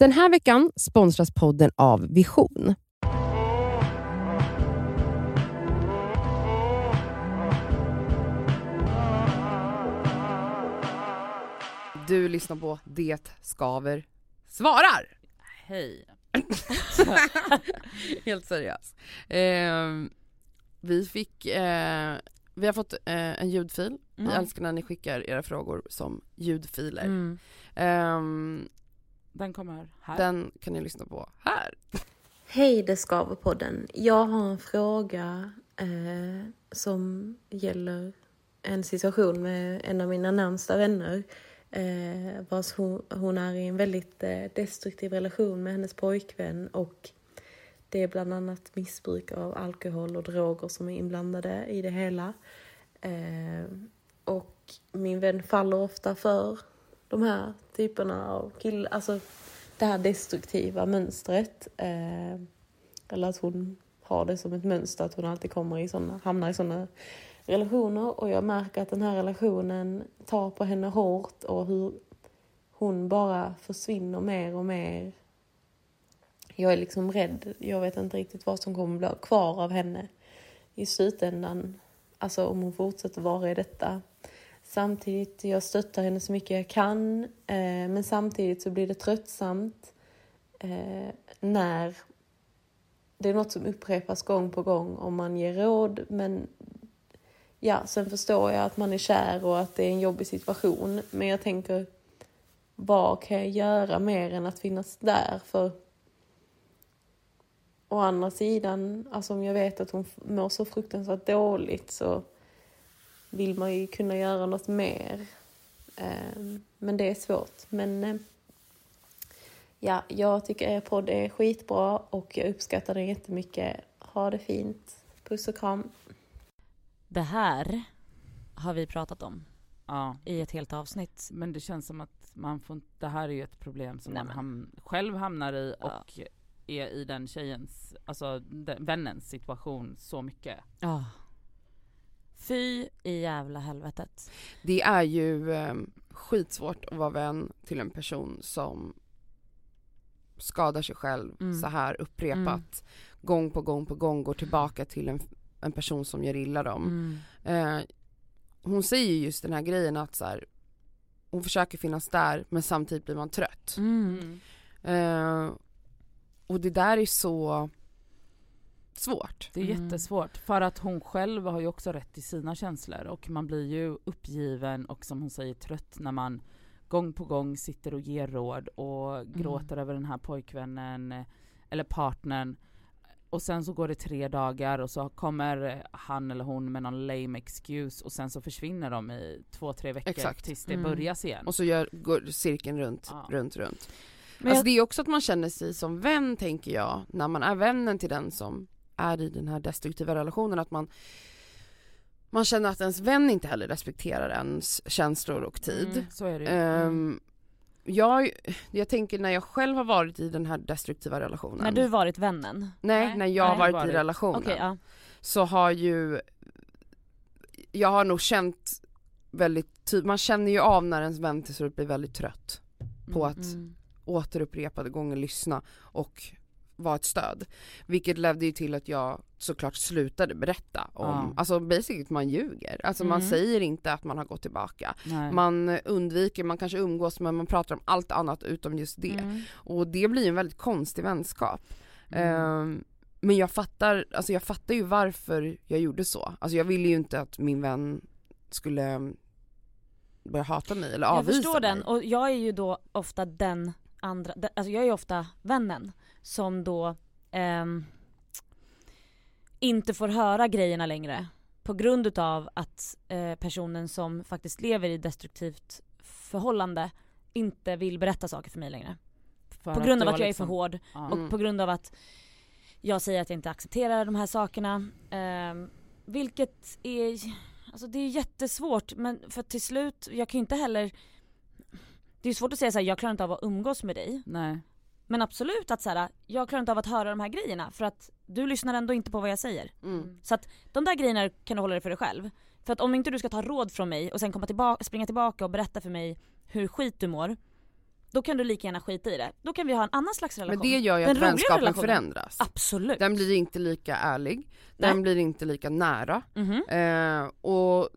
Den här veckan sponsras podden av Vision. Du lyssnar på Det skaver svarar. Hej. Helt seriöst. Eh, vi fick, eh, vi har fått eh, en ljudfil. Vi Mm. älskar när ni skickar era frågor som ljudfiler. Mm. Den kommer här. den kan ni lyssna på här. Hej Det skaver podden. Jag har en fråga eh, som gäller en situation med en av mina närmsta vänner. Eh, vars hon, hon är i en väldigt eh, destruktiv relation med hennes pojkvän och det är bland annat missbruk av alkohol och droger som är inblandade i det hela. Eh, och min vän faller ofta för de här typerna av killar, alltså det här destruktiva mönstret. Eh, eller att hon har det som ett mönster att hon alltid kommer i såna, hamnar i sådana relationer. Och jag märker att den här relationen tar på henne hårt och hur hon bara försvinner mer och mer. Jag är liksom rädd. Jag vet inte riktigt vad som kommer bli kvar av henne i slutändan. Alltså om hon fortsätter vara i detta. Samtidigt, jag stöttar henne så mycket jag kan. Eh, men samtidigt så blir det tröttsamt eh, när det är något som upprepas gång på gång om man ger råd. Men ja, sen förstår jag att man är kär och att det är en jobbig situation. Men jag tänker, vad kan jag göra mer än att finnas där? För å andra sidan, alltså om jag vet att hon mår så fruktansvärt dåligt så vill man ju kunna göra något mer. Ehm, Men det är svårt. Men eh, ja, jag tycker er podd är skitbra och jag uppskattar den jättemycket. Ha det fint. Puss och kram. Det här har vi pratat om Ja. i ett helt avsnitt. Men det känns som att man får, det här är ju ett problem som Nej, man ham, själv hamnar i Ja. och är i den tjejens, alltså den, vännens situation så mycket. Ja. Fy i jävla helvetet. Det är ju eh, skitsvårt att vara vän till en person som skadar sig själv Mm. så här upprepat. Gång på gång på gång går tillbaka till en, en person som gör illa dem. Mm. Eh, hon säger ju just den här grejen att så här, hon försöker finnas där men samtidigt blir man trött. Mm. Eh, och det där är så svårt. Det är Mm. jättesvårt för att hon själv har ju också rätt till sina känslor och man blir ju uppgiven och som hon säger trött när man gång på gång sitter och ger råd och gråter över den här pojkvännen eller partnern och sen så går det tre dagar och så kommer han eller hon med någon lame excuse och sen så försvinner de i två, tre veckor Exakt. tills det Mm. börjas igen. Och så gör, går cirkeln runt, Ja. runt, runt. Men alltså jag, det är också att man känner sig som vän tänker jag, när man är vännen till den som är i den här destruktiva relationen, att man man känner att ens vän inte heller respekterar ens känslor och tid. Mm, så är det ju. Mm. Ehm, jag, jag tänker när jag själv har varit i den här destruktiva relationen. när du varit vännen? Nej, Nej, när jag har nej. varit, varit. i relationen. Okej, ja. Så har ju Jag har nog känt väldigt man känner ju av när ens vän till slut blir väldigt trött på att Mm. återupprepade gånger lyssna och vara ett stöd. Vilket ledde ju till att jag såklart slutade berätta om, Ja. alltså basically man ljuger. Alltså man Mm. säger inte att man har gått tillbaka. Nej. Man undviker, man kanske umgås men man pratar om allt annat utom just det. Mm. Och det blir en väldigt konstig vänskap. Mm. Ehm, men jag fattar, alltså jag fattar ju varför jag gjorde så. Alltså jag ville ju inte att min vän skulle börja hata mig eller Jag avvisa förstår den mig. och jag är ju då ofta den andra, alltså jag är ju ofta vännen som då ehm, inte får höra grejerna längre på grund utav att eh, personen som faktiskt lever i destruktivt förhållande inte vill berätta saker för mig längre. För På grund av att jag är liksom- för hård Ja. Mm. och på grund av att jag säger att jag inte accepterar de här sakerna. Ehm, vilket är, alltså det är jättesvårt men för till slut, jag kan ju inte heller det är svårt att säga såhär, jag klarar inte av att umgås med dig. Nej. Men absolut att såhär, jag klarar inte av att höra de här grejerna för att du lyssnar ändå inte på vad jag säger. Mm. Så att de där grejerna kan du hålla dig för dig själv. För att om inte du ska ta råd från mig och sen komma tillbaka, springa tillbaka och berätta för mig hur skit du mår. då kan du lika gärna skita i det. Då kan vi ha en annan slags relation. Men det gör ju Den att vänskapen relationen. förändras. Absolut. Den blir inte lika ärlig, den Nej. blir inte lika nära. Mhm. Eh, och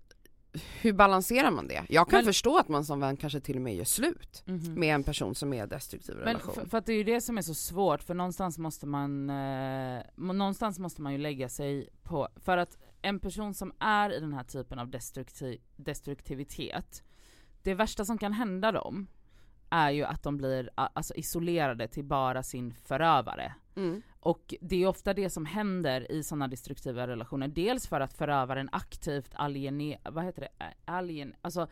hur balanserar man det? Jag kan Men- förstå att man som vän kanske till och med gör slut Mhm. med en person som är destruktiv Men relation. för, för att det är ju det som är så svårt, för någonstans måste man, eh, någonstans måste man ju lägga sig på, för att en person som är i den här typen av destrukti, destruktivitet, det värsta som kan hända dem är ju att de blir alltså, isolerade till bara sin förövare. Mm. Och det är ofta det som händer i sådana destruktiva relationer. Dels för att förövaren aktivt aliene, vad heter det? Alien, alltså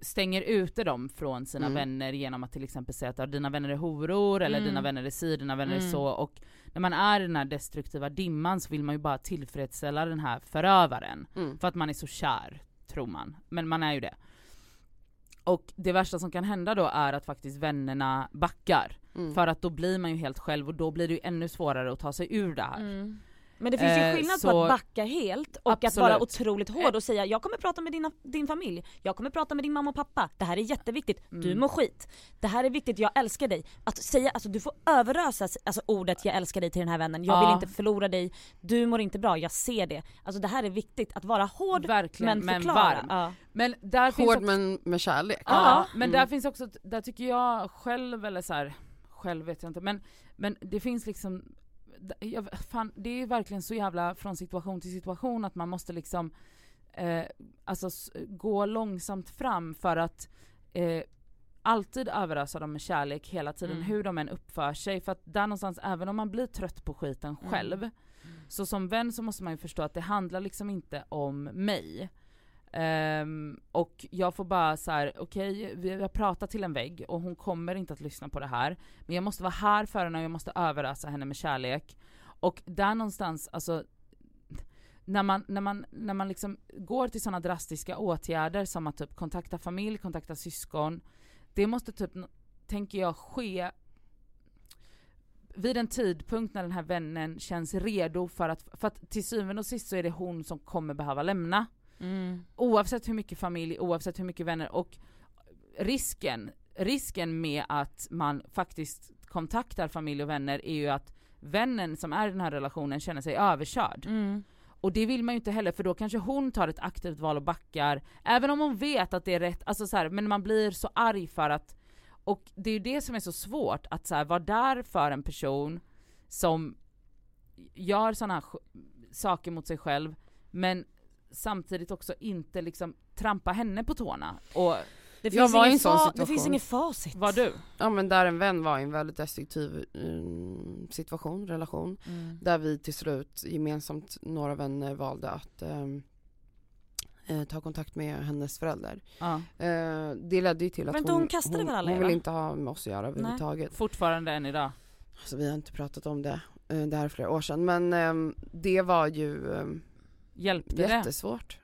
stänger ute dem från sina Mm. vänner genom att till exempel säga att "Ja, dina vänner är horor eller Mm. dina vänner är si, dina vänner är Mm. så. Och när man är i den här destruktiva dimman så vill man ju bara tillfredsställa den här förövaren. Mm. För att man är så kär, tror man. Men man är ju det. Och det värsta som kan hända då är att faktiskt vännerna backar. Mm. För att då blir man ju helt själv och då blir det ju ännu svårare att ta sig ur det här. Mm. Men det finns ju Eh, skillnad på så- att backa helt och att Absolut. vara otroligt hård och säga jag kommer prata med dina, din familj, jag kommer prata med din mamma och pappa, det här är jätteviktigt, du Mm. mår skit, det här är viktigt, jag älskar dig. Att säga, alltså du får överösa alltså, ordet jag älskar dig till den här vännen, jag Ja. vill inte förlora dig, du mår inte bra, jag ser det. Alltså det här är viktigt, att vara hård Verkligen, men men förklara. varm. Ja. Men där finns Hård också, men med kärlek. ja, Ja. men Mm. där finns också, där tycker jag själv eller så här, själv vet jag inte, men, men det finns liksom jag, fan, det är verkligen så jävla från situation till situation att man måste liksom eh, alltså gå långsamt fram för att eh, alltid överösa dem med kärlek hela tiden, Mm. hur de än uppför sig. För att där någonstans, även om man blir trött på skiten Mm. själv, så som vän så måste man ju förstå att det handlar liksom inte om mig. Um, och jag får bara så här: okej vi har pratat till en vägg och hon kommer inte att lyssna på det här. Men jag måste vara här för henne och jag måste överösa henne med kärlek. Och där någonstans, alltså när man, när man, när man liksom går till sådana drastiska åtgärder som att typ kontakta familj, kontakta syskon. Det måste typ, tänker jag, ske vid en tidpunkt när den här vännen känns redo för att, för att till syvende och sist så är det hon som kommer behöva lämna. Mm. Oavsett hur mycket familj, oavsett hur mycket vänner och risken, risken med att man faktiskt kontaktar familj och vänner är ju att vännen som är i den här relationen känner sig överkörd. Mm. Och det vill man ju inte heller för då kanske hon tar ett aktivt val och backar, även om hon vet att det är rätt, alltså så här, men man blir så arg för att, och det är ju det som är så svårt, att så här, vara där för en person som gör sådana här saker mot sig själv, men samtidigt också inte liksom trampa henne på tårna. Och Det, Jag finns var i en sån fa- det situation. finns inget facit. var du? Ja men där en vän var i en väldigt destruktiv mm, situation, relation. Mm. Där vi till slut gemensamt, några vänner valde att ehm, eh, ta kontakt med hennes förälder. Ja. Eh, det ledde ju till att Men hon, hon kastade hon, väl alla hon vill va? inte ha med oss att göra överhuvudtaget. Fortfarande än idag. Så vi har inte pratat om det, eh, det här är flera år sedan. Men ehm, det var ju Hjälpte det? jättesvårt.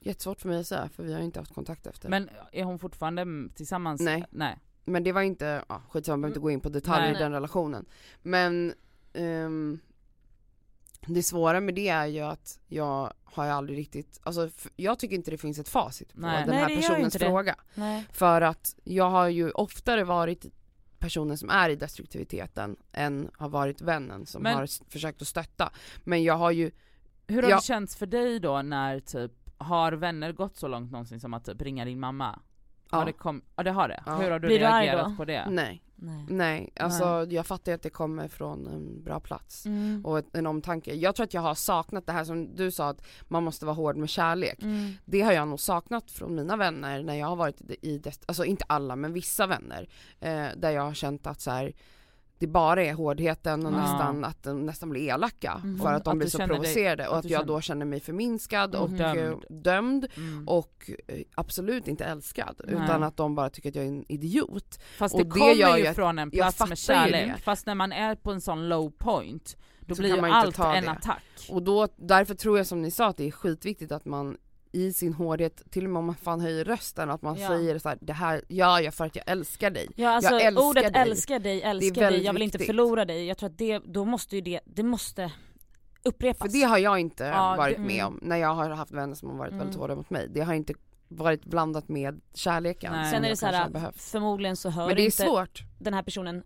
Jättesvårt för mig att säga för vi har ju inte haft kontakt efter. Men, Men är hon fortfarande mm, tillsammans? Nej. Nej. det var inte, ja skitsamma, jag behöver inte gå in på detaljer Nej. i den relationen. Men ehm, det svåra med det är ju att jag har ju aldrig riktigt, alltså jag tycker inte det finns ett facit på Nej. den Nej, här ju personens fråga. Nej. För att jag har ju oftare varit personen som är i destruktiviteten än har varit vännen som Men- har försökt att stötta. Men jag har ju, Hur har Ja. det känts för dig då när typ, har vänner gått så långt någonsin som att typ ringa din mamma? Har ja, det kom, ja det har det. Ja. Hur har du Blir du reagerat då? på det? nej, Nej. nej, alltså jag fattar att det kommer från en bra plats. Mm. Och en omtanke. Jag tror att jag har saknat det här som du sa att man måste vara hård med kärlek. Mm. Det har jag nog saknat från mina vänner när jag har varit i, alltså inte alla men vissa vänner. Eh, där jag har känt att så här, det bara är hårdheten och Ja. nästan att de nästan blir elaka Mm. för att de Att blir så dig- provocerade att och att du jag känner- då känner mig förminskad Mm. och Dömd. dömd, dömd Mm. och eh, absolut inte älskad Nej. utan att de bara tycker att jag är en idiot. Fast och det det kommer gör ju att- från en plats med kärlek, det. fast när man är på en sån low point, då Så blir ju allt en det. attack. Och då, därför tror jag som ni sa att det är skitviktigt att man i sin hårdhet, till och med om man fan höjer rösten, att man Ja. säger så här, det här gör jag för att jag älskar dig. Ja alltså Jag älskar ordet dig. älskar dig, älskar dig, jag vill inte viktigt. förlora dig. Jag tror att det, då måste ju det, det måste upprepas. För det har jag inte Ja, varit det- med mm. om när jag har haft vänner som har varit Mm. väldigt hårda mot mig. Det har inte varit blandat med kärleken. Nej. Sen är det så här, förmodligen så hör Men det är inte svårt. den här personen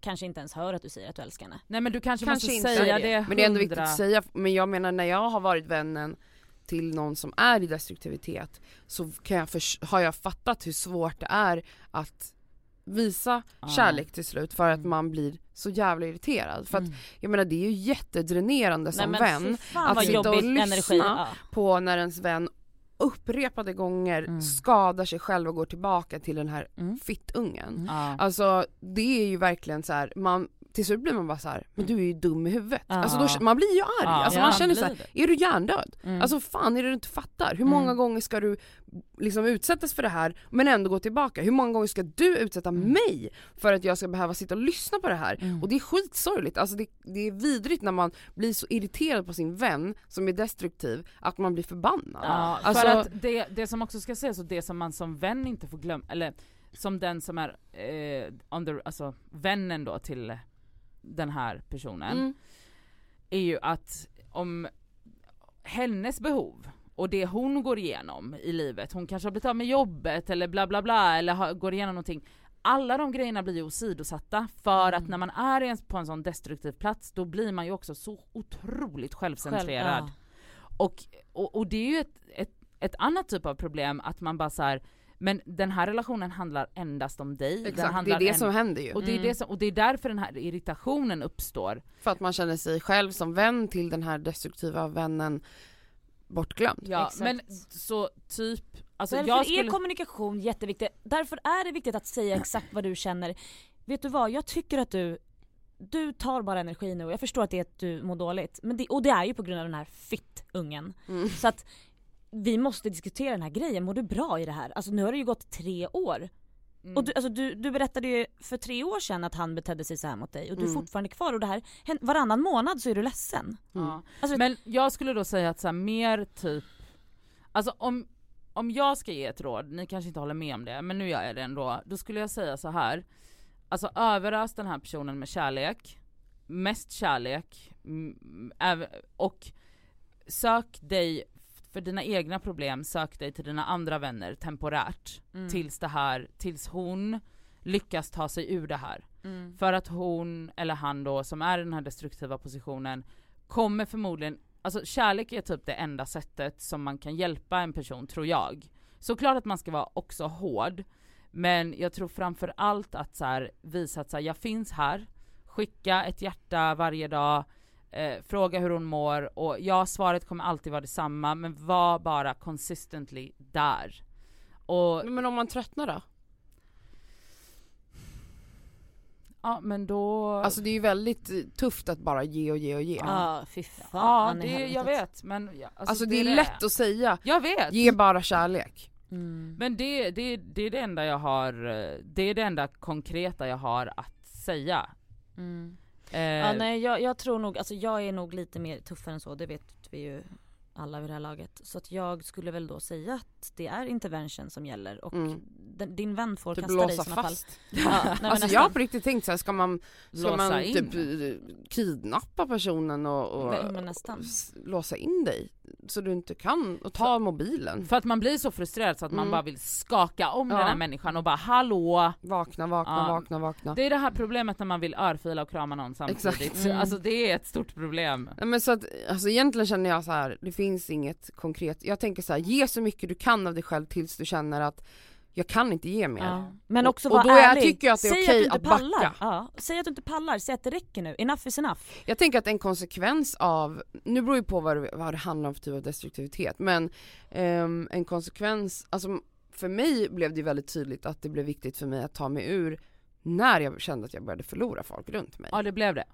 kanske inte ens hör att du säger att du älskar henne. Nej men du kanske, Kanske måste inte säga är det, Men det är ändå viktigt att säga, men jag menar när jag har varit vännen till någon som är i destruktivitet så kan jag förs- har jag fattat hur svårt det är att visa Ja. kärlek till slut för att Mm. man blir så jävla irriterad. För att Mm. jag menar det är ju jättedränerande som vän fy fan att sitta och lyssna energi. Ja. på när ens vän upprepade gånger Mm. skadar sig själv och går tillbaka till den här Mm. fittungen. Mm. Alltså det är ju verkligen så här, man till slut blir man bara så här, men du är ju dum i huvudet. Ja. Alltså då, man blir ju arg, Ja, alltså man känner så här, är du hjärndöd? Mm. Alltså fan är det du inte fattar? Hur Mm. många gånger ska du liksom utsättas för det här men ändå gå tillbaka? Hur många gånger ska du utsätta Mm. mig för att jag ska behöva sitta och lyssna på det här? Mm. Och det är skitsorgligt, alltså det, det är vidrigt när man blir så irriterad på sin vän som är destruktiv att man blir förbannad. Ja, Alltså- för att det, det som också ska sägas och det som man som vän inte får glömma, eller som den som är eh, under, alltså vännen då till den här personen, Mm. är ju att om hennes behov och det hon går igenom i livet, hon kanske har blivit av med jobbet eller bla bla bla eller har, går igenom någonting. Alla de grejerna blir ju åsidosatta för att när man är på en sån destruktiv plats då blir man ju också så otroligt självcentrerad. Själv, Och, och, och det är ju ett, ett, ett annat typ av problem att man bara så här, men den här relationen handlar endast om dig. den Exakt, det är det en- som händer ju. och det, är Mm. det som, och det är därför den här irritationen uppstår. För att man känner sig själv som vän till den här destruktiva vännen bortglömd. Ja, Exakt. men så typ, alltså Därför jag är skulle... kommunikation jätteviktig. Därför är det viktigt att säga exakt vad du känner. Vet du vad, jag tycker att du du tar bara energi nu och jag förstår att det är att du mår dåligt. Men det, och det är ju på grund av den här fitt-ungen. Mm. Så att vi måste diskutera den här grejen, mår du bra i det här? Alltså nu har det ju gått tre år. Mm. Och du, alltså, du, du berättade ju för tre år sedan att han betedde sig så här mot dig och du är Mm. fortfarande kvar och det här, varannan månad så är du ledsen. Ja. Alltså, Men jag skulle då säga att så här, mer typ, alltså om, om jag ska ge ett råd, ni kanske inte håller med om det, men nu gör jag det ändå. Då skulle jag säga så här. alltså överös den här personen med kärlek, mest kärlek, mm, och sök dig, för dina egna problem, sök dig till dina andra vänner temporärt. mm, Tills det här, tills hon lyckas ta sig ur det här. mm, För att hon, eller han då, som är i den här destruktiva positionen, kommer förmodligen, alltså kärlek är typ det enda sättet som man kan hjälpa en person, tror jag. Såklart att man ska vara också hård, men jag tror framför allt att så här, visa att så här, jag finns här, skicka ett hjärta varje dag, eh, fråga hur hon mår och ja, svaret kommer alltid vara detsamma, men var bara consistently där. Och Men om man tröttnar då? ja men då... Alltså det är ju väldigt eh, tufft att bara ge och ge och ge. Ja, fy ja, fan i det, jag vet men... ja, Alltså, det är lätt att säga, Jag vet! ge bara kärlek. Mm. Men det, det, det är det enda jag har, eh, det är det enda konkreta jag har att säga. Mm. Eh, Ja, nej, jag, jag tror nog, alltså jag är nog lite mer tuffare än så, det vet vi ju alla vid det här laget. Så att jag skulle väl då säga att det är intervention som gäller och Mm. den, din vän får Typ kasta dig i låsa såna fall. fast. Ja, nej, alltså nästan. jag har på riktigt tänkt så här, ska man, ska låsa man in. typ eh, kidnappa personen och, och Men- men låsa in dig? Så du inte kan, och ta mobilen. För att man blir så frustrerad så att man Mm. bara vill skaka om Ja. den här människan och bara hallå! Vakna, vakna, Ja. vakna, vakna. Det är det här problemet när man vill örfila och krama någon samtidigt. Exakt. Mm. Alltså det är ett stort problem. Men så att, alltså egentligen känner jag så här, det finns inget konkret, jag tänker så här, ge så mycket du kan av dig själv tills du känner att jag kan inte ge mer. Ja. Men Och- också och vara då är- ärlig. tycker jag att det är Säg okej att, att backa. pallar. Ja. Säg att du inte pallar, säg att det räcker nu. Enough is enough. Jag tänker att en konsekvens av, nu beror ju på vad det, vad det handlar om för typ av destruktivitet, men ehm, en konsekvens, alltså för mig blev det väldigt tydligt att det blev viktigt för mig att ta mig ur när jag kände att jag började förlora folk runt mig. Ja det blev det.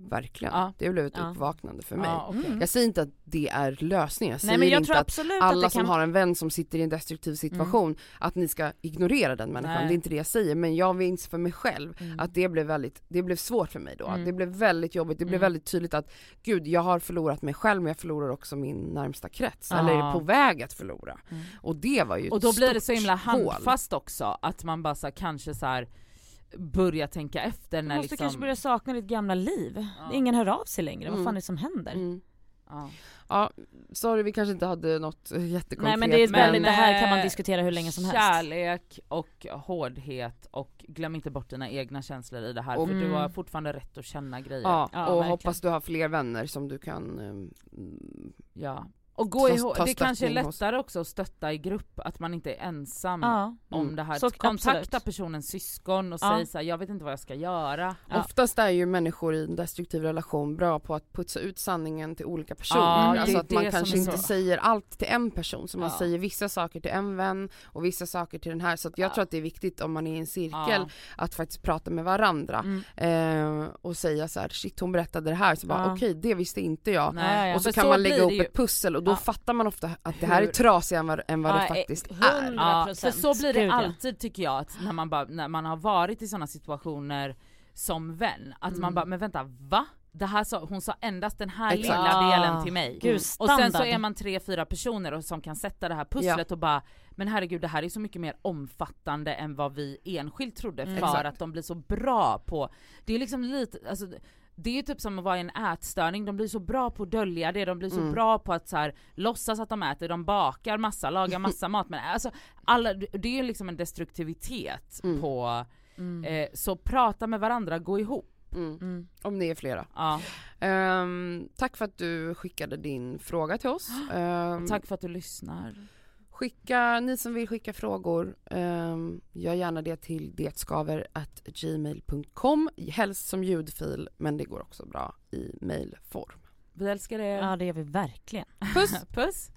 Verkligen. Ja. Det blev ett Ja. uppvaknande för mig. Ja, okej. Mm. Jag säger inte att det är lösningen, jag säger Nej men jag inte tror att absolut alla att som kan... har en vän som sitter i en destruktiv situation, att ni ska ignorera den människan, Nej. det är inte det jag säger men jag minns för mig själv Mm. att det blev väldigt, det blev svårt för mig då, Mm. det blev väldigt jobbigt, det blev Mm. väldigt tydligt att gud jag har förlorat mig själv men jag förlorar också min närmsta krets, eller är på väg att förlora. Mm. Och det var ju Och ett då blir det så himla hål. handfast också, att man bara så här, kanske så här börja tänka efter Du när måste liksom... kanske börja sakna ditt gamla liv. Ja. Ingen hör av sig längre, vad Mm. fan är det som händer? Mm. Ja. Ja, sorry vi kanske inte hade något jättekonkret. Nej men det är men, väldigt, det här kan man diskutera hur länge som helst. Kärlek och hårdhet och glöm inte bort dina egna känslor i det här Och- för du Mm. har fortfarande rätt att känna grejer. Ja, Ja, och verkligen. hoppas du har fler vänner som du kan um, Ja. Och gå ta det kanske är lättare också att stötta i grupp, att man inte är ensam Ja. om Mm. det här. Så- Kontakta absolut. personens syskon och Ja. säg såhär, jag vet inte vad jag ska göra. Ja. Oftast är ju människor i en destruktiv relation bra på att putsa ut sanningen till olika personer. Ja, alltså att man kanske inte så. säger allt till en person, så man Ja. säger vissa saker till en vän och vissa saker till den här. Så att jag Ja. tror att det är viktigt om man är i en cirkel Ja. att faktiskt prata med varandra Mm. eh, och säga så här: shit hon berättade det här, så bara Ja. okej det visste inte jag. Nej. Och så För kan man lägga ju. ett pussel och då Ja. fattar man ofta att det här är trasigare än vad, än vad Ja, det eh, faktiskt är. hundra- Ja, 100%. för så blir det ja. alltid tycker jag, att när man, bara, när man har varit i sådana situationer som vän, att man Mm. bara, men vänta va? Det här sa, hon sa endast den här Exakt. lilla Ja. delen till mig. Gud, Och sen så är man tre, fyra personer och som kan sätta det här pusslet och bara Men herregud det här är så mycket mer omfattande än vad vi enskilt trodde Mm. för Exakt. att de blir så bra på Det är liksom lite, alltså det är ju typ som att vara i en ätstörning, de blir så bra på att dölja det, de blir så Mm. bra på att så här, låtsas att de äter, de bakar massa, lagar massa mat men alltså alla, det är ju liksom en destruktivitet Mm. på, Mm. eh, så prata med varandra, gå ihop. Mm. Mm. Om det är flera. Ja. Ehm, tack för att du skickade din fråga till oss. Ehm, Tack för att du lyssnar. Skicka, ni som vill skicka frågor, um, gör gärna det till detskaver.gmail.com, helst som ljudfil men det går också bra i mailform. Vi älskar er. Ja det gör vi verkligen. Puss! Puss!